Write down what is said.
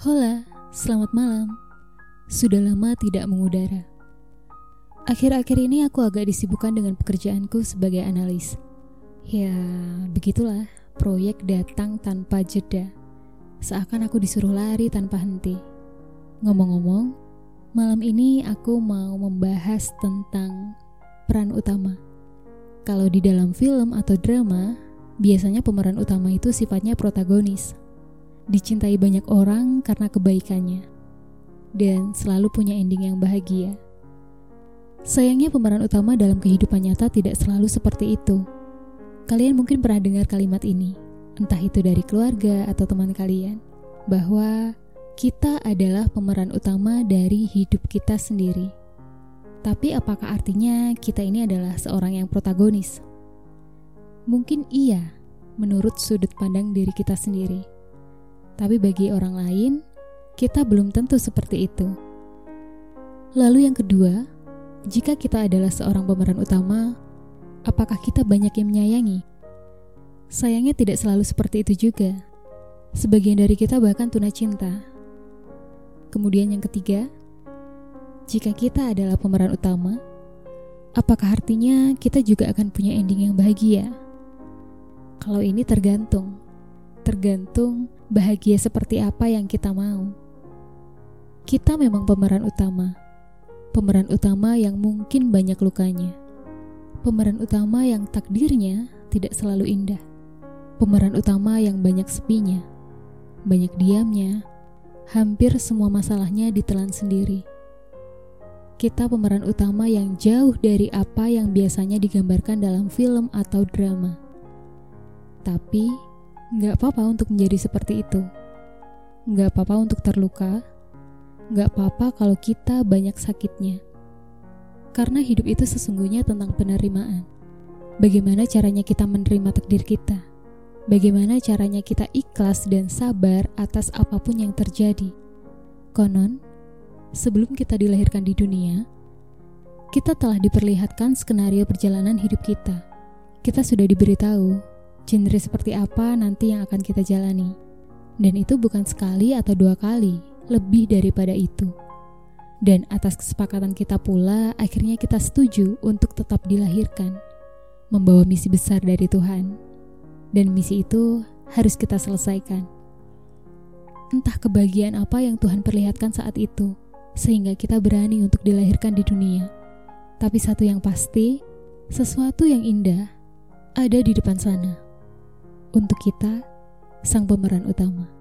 Hola, selamat malam. Sudah lama tidak mengudara. Akhir-akhir ini aku agak disibukkan dengan pekerjaanku sebagai analis. Ya, begitulah, proyek datang tanpa jeda. Seakan aku disuruh lari tanpa henti. Ngomong-ngomong, malam ini aku mau membahas tentang peran utama. Kalau di dalam film atau drama, biasanya pemeran utama itu sifatnya protagonis. Dicintai banyak orang karena kebaikannya. Dan selalu punya ending yang bahagia. Sayangnya pemeran utama dalam kehidupan nyata tidak selalu seperti itu. Kalian mungkin pernah dengar kalimat ini, entah itu dari keluarga atau teman kalian, bahwa kita adalah pemeran utama dari hidup kita sendiri. Tapi apakah artinya kita ini adalah seorang yang protagonis? Mungkin iya, menurut sudut pandang diri kita sendiri. Tapi bagi orang lain, kita belum tentu seperti itu. Lalu yang kedua, jika kita adalah seorang pemeran utama, apakah kita banyak yang menyayangi? Sayangnya tidak selalu seperti itu juga. Sebagian dari kita bahkan tuna cinta. Kemudian yang ketiga, jika kita adalah pemeran utama, apakah artinya kita juga akan punya ending yang bahagia? Kalau ini tergantung. Tergantung bahagia seperti apa yang kita mau. Kita memang pemeran utama pemeran utama yang mungkin banyak lukanya, pemeran utama yang takdirnya tidak selalu indah, pemeran utama yang banyak sepinya, banyak diamnya, hampir semua masalahnya ditelan sendiri. Kita pemeran utama yang jauh dari apa yang biasanya digambarkan dalam film atau drama. Tapi, nggak apa-apa untuk menjadi seperti itu. Nggak apa-apa untuk terluka, Gak apa-apa kalau kita banyak sakitnya. Karena hidup itu sesungguhnya tentang penerimaan. Bagaimana caranya kita menerima takdir kita? Bagaimana caranya kita ikhlas dan sabar atas apa pun yang terjadi? Konon, sebelum kita dilahirkan di dunia, kita telah diperlihatkan skenario perjalanan hidup kita. Kita sudah diberitahu genre seperti apa nanti yang akan kita jalani. Dan itu bukan sekali atau dua kali, lebih daripada itu. Dan atas kesepakatan kita pula, akhirnya kita setuju untuk tetap dilahirkan, membawa misi besar dari Tuhan. Dan misi itu harus kita selesaikan. Entah kebahagiaan apa yang Tuhan perlihatkan saat itu, sehingga kita berani untuk dilahirkan di dunia. Tapi satu yang pasti, sesuatu yang indah ada di depan sana. Untuk kita, sang pemeran utama.